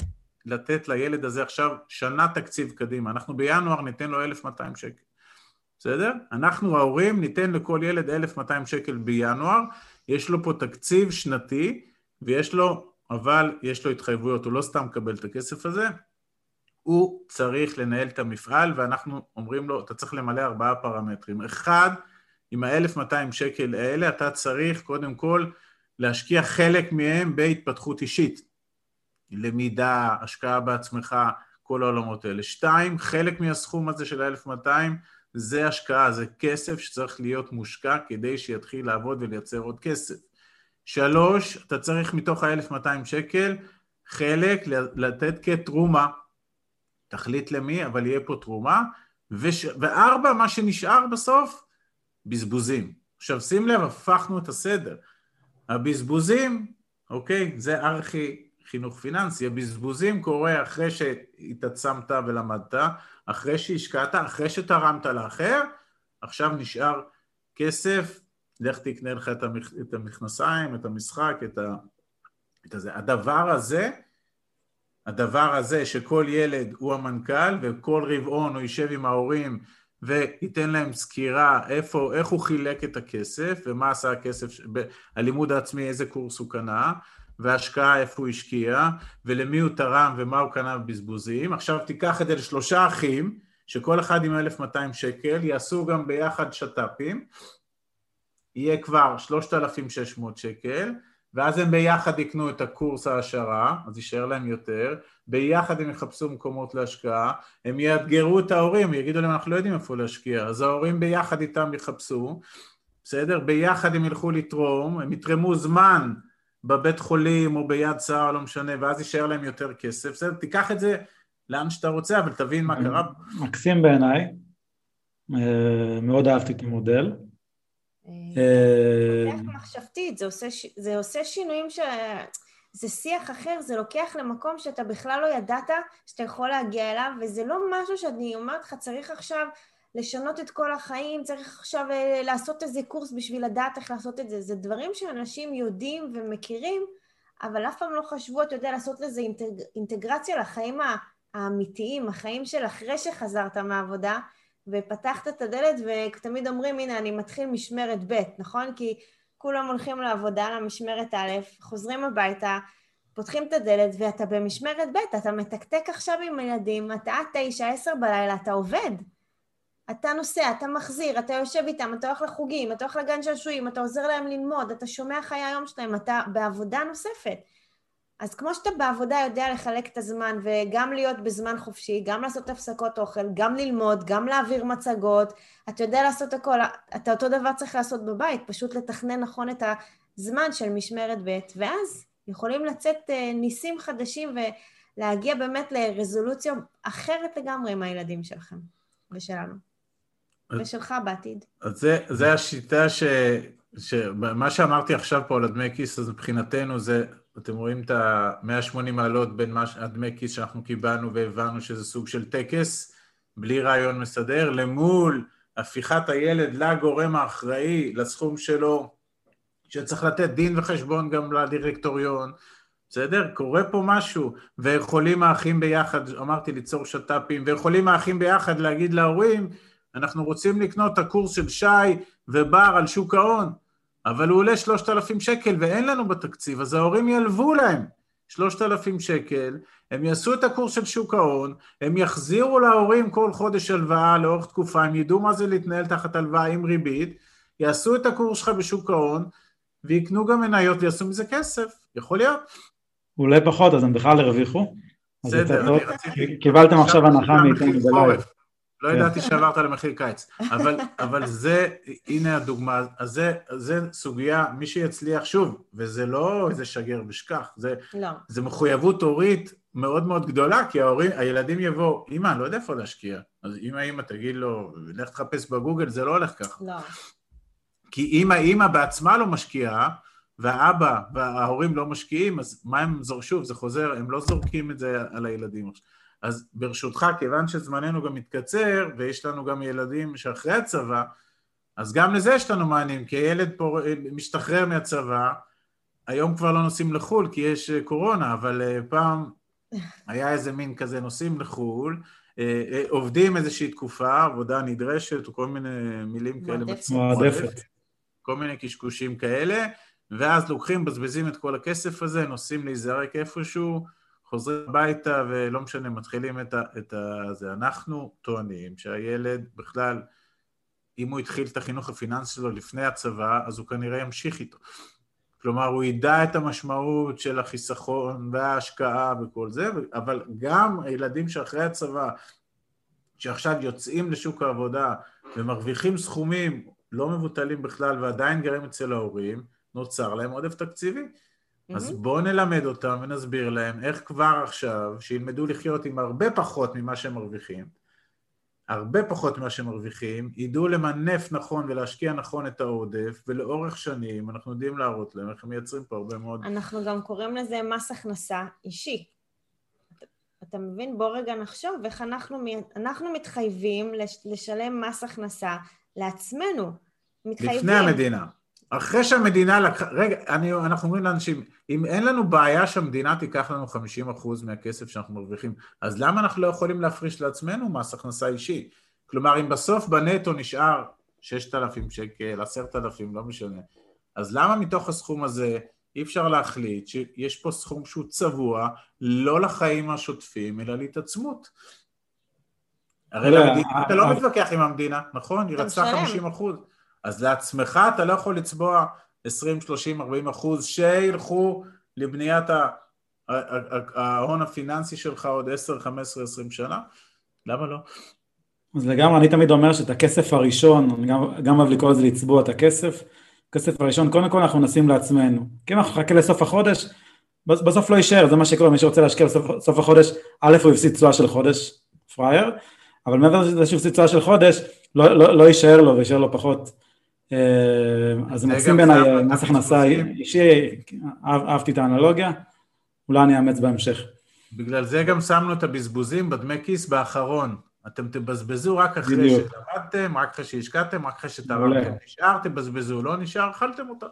לתת לילד הזה עכשיו שנה תקציב קדימה, אנחנו בינואר ניתן לו 1,200 שקל, בסדר? אנחנו ההורים ניתן לכל ילד 1,200 שקל בינואר, יש לו פה תקציב שנתי ויש לו, אבל יש לו התחייבויות, הוא לא סתם מקבל את הכסף הזה, הוא צריך לנהל את המפעל ואנחנו אומרים לו, אתה צריך למלא ארבעה פרמטרים. אחד, עם ה-1,200 שקל האלה אתה צריך קודם כל להשקיע חלק מהם בהתפתחות אישית, למידה, השקעה בעצמך, כל העולמות האלה. שתיים, חלק מהסכום הזה של ה-1200 זה השקעה, זה כסף שצריך להיות מושקע כדי שיתחיל לעבוד ולייצר עוד כסף. שלוש, אתה צריך מתוך ה-1200 שקל חלק לתת כתרומה, תחליט למי, אבל יהיה פה תרומה, וש... וארבע, מה שנשאר בסוף, בזבוזים. עכשיו שים לב, הפכנו את הסדר. הבזבוזים, אוקיי, זה ארכי חינוך פיננסי, הבזבוזים קורה אחרי שהתעצמת ולמדת, אחרי שהשקעת, אחרי שתרמת לאחר, עכשיו נשאר כסף, לך תקנה לך את המכנסיים, את המשחק, את, ה... את הזה. הדבר הזה, הדבר הזה שכל ילד הוא המנכ"ל וכל רבעון הוא יישב עם ההורים וייתן להם סקירה איפה, איך הוא חילק את הכסף ומה עשה הכסף, הלימוד העצמי, איזה קורס הוא קנה והשקעה איפה הוא השקיע ולמי הוא תרם ומה הוא קנה בבזבוזים. עכשיו תיקח את זה לשלושה אחים שכל אחד עם 1,200 שקל, יעשו גם ביחד שת"פים, יהיה כבר 3,600 שקל ואז הם ביחד יקנו את הקורס העשרה, אז יישאר להם יותר, ביחד הם יחפשו מקומות להשקעה, הם יאתגרו את ההורים, יגידו להם אנחנו לא יודעים איפה להשקיע, אז ההורים ביחד איתם יחפשו, בסדר? ביחד הם ילכו לתרום, הם יתרמו זמן בבית חולים או ביד שר, לא משנה, ואז יישאר להם יותר כסף, בסדר? תיקח את זה לאן שאתה רוצה, אבל תבין מה קרה. מקסים בעיניי, אה, מאוד אהבתי את המודל. אה, מחשבתית, זה עושה, זה עושה שינויים ש... זה שיח אחר, זה לוקח למקום שאתה בכלל לא ידעת שאתה יכול להגיע אליו, וזה לא משהו שאני אומרת לך, צריך עכשיו לשנות את כל החיים, צריך עכשיו אה, לעשות איזה קורס בשביל לדעת איך לעשות את זה. זה דברים שאנשים יודעים ומכירים, אבל אף פעם לא חשבו, אתה יודע, לעשות לזה אינטג... אינטגרציה לחיים האמיתיים, החיים של אחרי שחזרת מהעבודה, ופתחת את הדלת, ותמיד אומרים, הנה, אני מתחיל משמרת ב', נכון? כי כולם הולכים לעבודה, למשמרת א', חוזרים הביתה, פותחים את הדלת, ואתה במשמרת ב', אתה מתקתק עכשיו עם הילדים, אתה עד תשע, עשר בלילה, אתה עובד. אתה נוסע, אתה מחזיר, אתה יושב איתם, אתה הולך לחוגים, אתה הולך לגן שעשועים, אתה עוזר להם ללמוד, אתה שומע חיי היום שלהם, אתה בעבודה נוספת. אז כמו שאתה בעבודה יודע לחלק את הזמן וגם להיות בזמן חופשי, גם לעשות הפסקות אוכל, גם ללמוד, גם להעביר מצגות, אתה יודע לעשות הכל, אתה אותו דבר צריך לעשות בבית, פשוט לתכנן נכון את הזמן של משמרת ב', ואז יכולים לצאת אה, ניסים חדשים ולהגיע באמת לרזולוציה אחרת לגמרי עם הילדים שלכם ושלנו, ושלך בעתיד. אז זה, זה השיטה ש... שמה שאמרתי עכשיו פה על הדמי כיס, אז מבחינתנו זה אתם רואים את ה-180 מעלות בין הדמי כיס שאנחנו קיבלנו והבנו שזה סוג של טקס, בלי רעיון מסדר, למול הפיכת הילד לגורם האחראי, לסכום שלו, שצריך לתת דין וחשבון גם לדירקטוריון, בסדר? קורה פה משהו, ויכולים האחים ביחד, אמרתי ליצור שת"פים, ויכולים האחים ביחד להגיד להורים, אנחנו רוצים לקנות את הקורס של שי ובר על שוק ההון, אבל הוא עולה 3,000 שקל ואין לנו בתקציב, אז ההורים ילוו להם 3,000 שקל, הם יעשו את הקורס של שוק ההון, הם יחזירו להורים כל חודש הלוואה לאורך תקופה, הם ידעו מה זה להתנהל תחת הלוואה עם ריבית, יעשו את הקורס שלך בשוק ההון, ויקנו גם מניות ויעשו מזה כסף, יכול להיות. אולי פחות, אז הם בכלל הרוויחו. בסדר. קיבלתם עכשיו הנחה מאיתנו בלייב. לא כן. ידעתי שעברת למחיר קיץ, אבל, אבל זה, הנה הדוגמה, אז זה, זה סוגיה, מי שיצליח, שוב, וזה לא איזה שגר ושכח, זה, לא. זה מחויבות הורית מאוד מאוד גדולה, כי ההורים, הילדים יבואו, אמא, אני לא יודע איפה להשקיע, אז אם האמא תגיד לו, לך תחפש בגוגל, זה לא הולך ככה. לא. כי אם האמא בעצמה לא משקיעה, והאבא וההורים לא משקיעים, אז מה הם זור, שוב, זה חוזר, הם לא זורקים את זה על הילדים עכשיו. אז ברשותך, כיוון שזמננו גם מתקצר, ויש לנו גם ילדים שאחרי הצבא, אז גם לזה יש לנו מענים, כי הילד פה משתחרר מהצבא, היום כבר לא נוסעים לחו"ל כי יש אה, קורונה, אבל אה, פעם היה איזה מין כזה נוסעים לחו"ל, אה, עובדים איזושהי תקופה, עבודה נדרשת, או כל מיני מילים כאלה. מועדפת. כל מיני קשקושים כאלה, ואז לוקחים, מבזבזים את כל הכסף הזה, נוסעים להיזרק איפשהו, חוזרים הביתה ולא משנה, מתחילים את, ה, את ה... זה. אנחנו טוענים שהילד בכלל, אם הוא התחיל את החינוך הפיננסי שלו לפני הצבא, אז הוא כנראה ימשיך איתו. כלומר, הוא ידע את המשמעות של החיסכון וההשקעה וכל זה, אבל גם הילדים שאחרי הצבא, שעכשיו יוצאים לשוק העבודה ומרוויחים סכומים לא מבוטלים בכלל ועדיין גרים אצל ההורים, נוצר להם עודף תקציבי. Mm-hmm. אז בואו נלמד אותם ונסביר להם איך כבר עכשיו, שילמדו לחיות עם הרבה פחות ממה שהם מרוויחים, הרבה פחות ממה שהם מרוויחים, ידעו למנף נכון ולהשקיע נכון את העודף, ולאורך שנים אנחנו יודעים להראות להם איך הם מייצרים פה הרבה מאוד... אנחנו גם קוראים לזה מס הכנסה אישי. אתה, אתה מבין? בוא רגע נחשוב איך אנחנו, אנחנו מתחייבים לשלם מס הכנסה לעצמנו. מתחייבים. לפני המדינה. אחרי שהמדינה לקחה, רגע, אני, אנחנו אומרים לאנשים, אם אין לנו בעיה שהמדינה תיקח לנו 50% מהכסף שאנחנו מרוויחים, אז למה אנחנו לא יכולים להפריש לעצמנו מס הכנסה אישי? כלומר, אם בסוף בנטו נשאר 6,000 שקל, 10,000, לא משנה, אז למה מתוך הסכום הזה אי אפשר להחליט שיש פה סכום שהוא צבוע לא לחיים השוטפים, אלא להתעצמות? הרי למדינה, אתה לא מתווכח עם המדינה, נכון? היא רצתה 50 אחוז. אז לעצמך אתה לא יכול לצבוע 20, 30, 40 אחוז שילכו לבניית ההון הפיננסי שלך עוד 10, 15, 20 שנה? למה לא? אז לגמרי, אני תמיד אומר שאת הכסף הראשון, אני גם, גם אוהב לקרוא לזה לצבוע את הכסף, הכסף הראשון, קודם כל אנחנו נשים לעצמנו. כי אם אנחנו נחכה לסוף החודש, בסוף לא יישאר, זה מה שקורה, מי שרוצה להשקיע בסוף החודש, א' הוא הפסיד תשואה של חודש, פראייר, אבל מעבר לזה שהוא הפסיד תשואה של חודש, לא, לא, לא יישאר לו ויישאר לו פחות אז זה מקסים בעיניי מס הכנסה אישי, אהבתי את האנלוגיה, אולי אני אאמץ בהמשך. בגלל זה גם שמנו את הבזבוזים בדמי כיס באחרון. אתם תבזבזו רק אחרי שלמדתם, רק אחרי שהשקעתם, רק אחרי שתרמתם. נשאר, תבזבזו, לא נשאר, אכלתם אותה.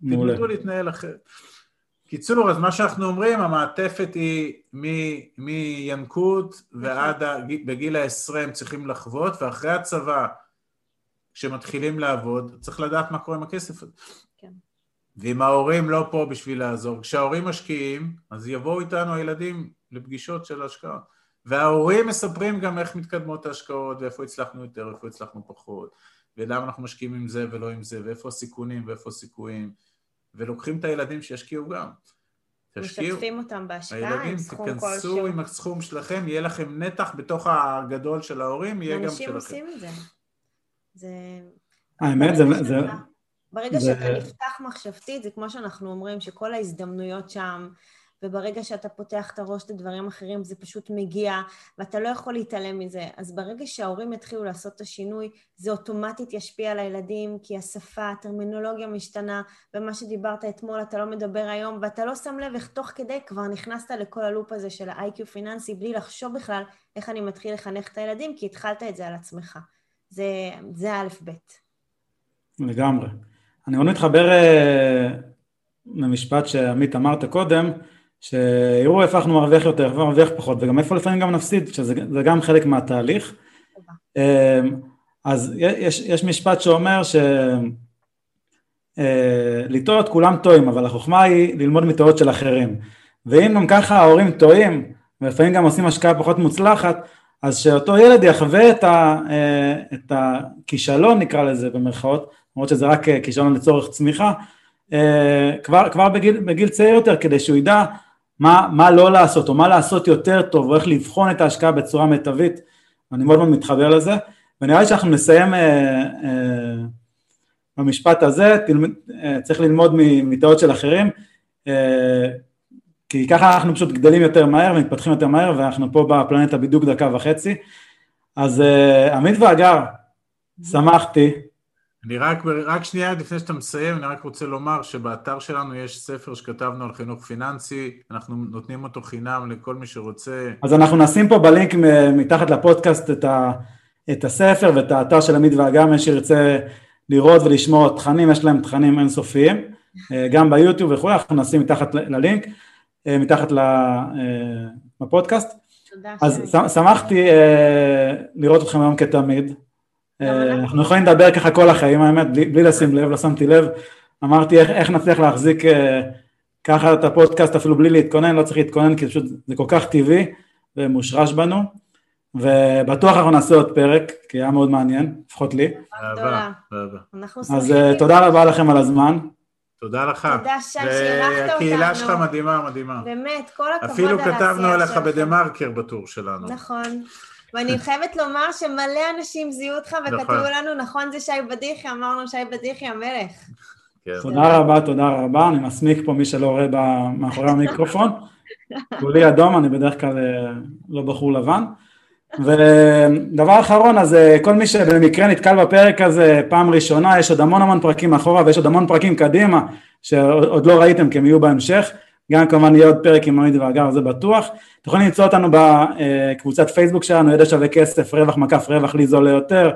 תלמדו להתנהל אחרת. קיצור, אז מה שאנחנו אומרים, המעטפת היא מינקות ועד בגיל העשרה הם צריכים לחוות, ואחרי הצבא כשמתחילים לעבוד, צריך לדעת מה קורה עם הכסף הזה. כן. ואם ההורים לא פה בשביל לעזור, כשההורים משקיעים, אז יבואו איתנו הילדים לפגישות של השקעה. וההורים מספרים גם איך מתקדמות ההשקעות, ואיפה הצלחנו יותר, ואיפה הצלחנו פחות, ולמה אנחנו משקיעים עם זה ולא עם זה, ואיפה הסיכונים ואיפה הסיכויים, ולוקחים את הילדים שישקיעו גם. תשקיעו. משתפים אותם בהשקעה עם סכום כלשהו. הילדים, תיכנסו עם הסכום שלכם, יהיה לכם נתח בתוך הגדול של ההורים, יהיה גם שלכם. אנשים עושים את זה. זה... האמת, זה... זה... ברגע זה... שאתה נפתח מחשבתית, זה כמו שאנחנו אומרים, שכל ההזדמנויות שם, וברגע שאתה פותח את הראש לדברים אחרים, זה פשוט מגיע, ואתה לא יכול להתעלם מזה. אז ברגע שההורים יתחילו לעשות את השינוי, זה אוטומטית ישפיע על הילדים, כי השפה, הטרמינולוגיה משתנה, ומה שדיברת אתמול אתה לא מדבר היום, ואתה לא שם לב איך תוך כדי כבר נכנסת לכל הלופ הזה של ה-IQ פיננסי, בלי לחשוב בכלל איך אני מתחיל לחנך את הילדים, כי התחלת את זה על עצמך. זה, זה א' ב'. לגמרי. אני מאוד מתחבר uh, למשפט שעמית אמרת קודם, שיראו איפה אנחנו מרוויח יותר, איפה מרוויח פחות, וגם איפה לפעמים גם נפסיד, שזה גם חלק מהתהליך. Uh, אז יש, יש משפט שאומר ש... Uh, לטעות כולם טועים, אבל החוכמה היא ללמוד מטעות של אחרים. ואם גם ככה ההורים טועים, ולפעמים גם עושים השקעה פחות מוצלחת, אז שאותו ילד יחווה את, ה, אה, את הכישלון נקרא לזה במרכאות, למרות שזה רק אה, כישלון לצורך צמיחה, אה, כבר, כבר בגיל, בגיל צעיר יותר כדי שהוא ידע מה, מה לא לעשות או מה לעשות יותר טוב או איך לבחון את ההשקעה בצורה מיטבית, אני מאוד מאוד מתחבר לזה, ונראה לי שאנחנו נסיים במשפט הזה, תלמד, צריך ללמוד מטעות של אחרים, כי ככה אנחנו פשוט גדלים יותר מהר ומתפתחים יותר מהר ואנחנו פה בפלנטה בדיוק דקה וחצי. אז uh, עמית ואגר, שמחתי. אני רק, רק שנייה לפני שאתה מסיים, אני רק רוצה לומר שבאתר שלנו יש ספר שכתבנו על חינוך פיננסי, אנחנו נותנים אותו חינם לכל מי שרוצה. אז אנחנו נשים פה בלינק מתחת לפודקאסט את, ה, את הספר ואת האתר של עמית ואגר, מי שירצה לראות ולשמוע תכנים, יש להם תכנים אינסופיים, אה, גם ביוטיוב וכו', אנחנו נשים מתחת ללינק. אה, מתחת לפודקאסט. אה, תודה. אז שמחתי אה, לראות אתכם היום כתמיד. אנחנו יכולים לדבר ככה כל החיים האמת, בלי, בלי לשים לב, לא שמתי לב. אמרתי איך, איך נצליח להחזיק ככה את הפודקאסט אפילו בלי להתכונן, לא צריך להתכונן כי פשוט זה כל כך טבעי ומושרש בנו. ובטוח אנחנו נעשה עוד פרק, כי היה מאוד מעניין, לפחות לי. אהבה, אהבה. אז תודה רבה לכם על הזמן. תודה לך. תודה, שי, שאירחת אותנו. והקהילה שלך מדהימה, מדהימה. באמת, כל הכבוד אפילו על העשייה שלכם. כתבנו עליך בדה-מרקר בטור שלנו. נכון. ואני חייבת לומר שמלא אנשים זיהו אותך וכתבו נכון. לנו, נכון זה שי בדיחי, אמרנו שי בדיחי המלך. כן. תודה רבה, תודה רבה, אני מסמיק פה מי שלא רואה מאחורי המיקרופון. כולי אדום, אני בדרך כלל אה, לא בחור לבן. ודבר אחרון, אז אה, כל מי שבמקרה נתקל בפרק הזה פעם ראשונה, יש עוד המון המון פרקים אחורה ויש עוד המון פרקים קדימה שעוד לא ראיתם כי הם יהיו בהמשך. גם כמובן יהיה עוד פרק עם עמית ואגר, זה בטוח. אתם יכולים למצוא אותנו בקבוצת פייסבוק שלנו, ידע שווה כסף, רווח מקף רווח לי זול ליותר,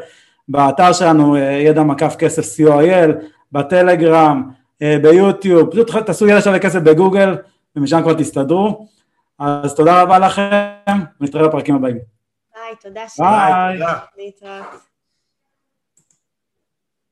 באתר שלנו, אה, ידע מקף כסף co.il, בטלגרם, אה, ביוטיוב, פשוט תעשו ידע שווה כסף בגוגל, ומשם כבר תסתדרו. אז תודה רבה לכם, ונתראה בפרקים הבאים. ביי, תודה שי. ביי. תודה. להתראות.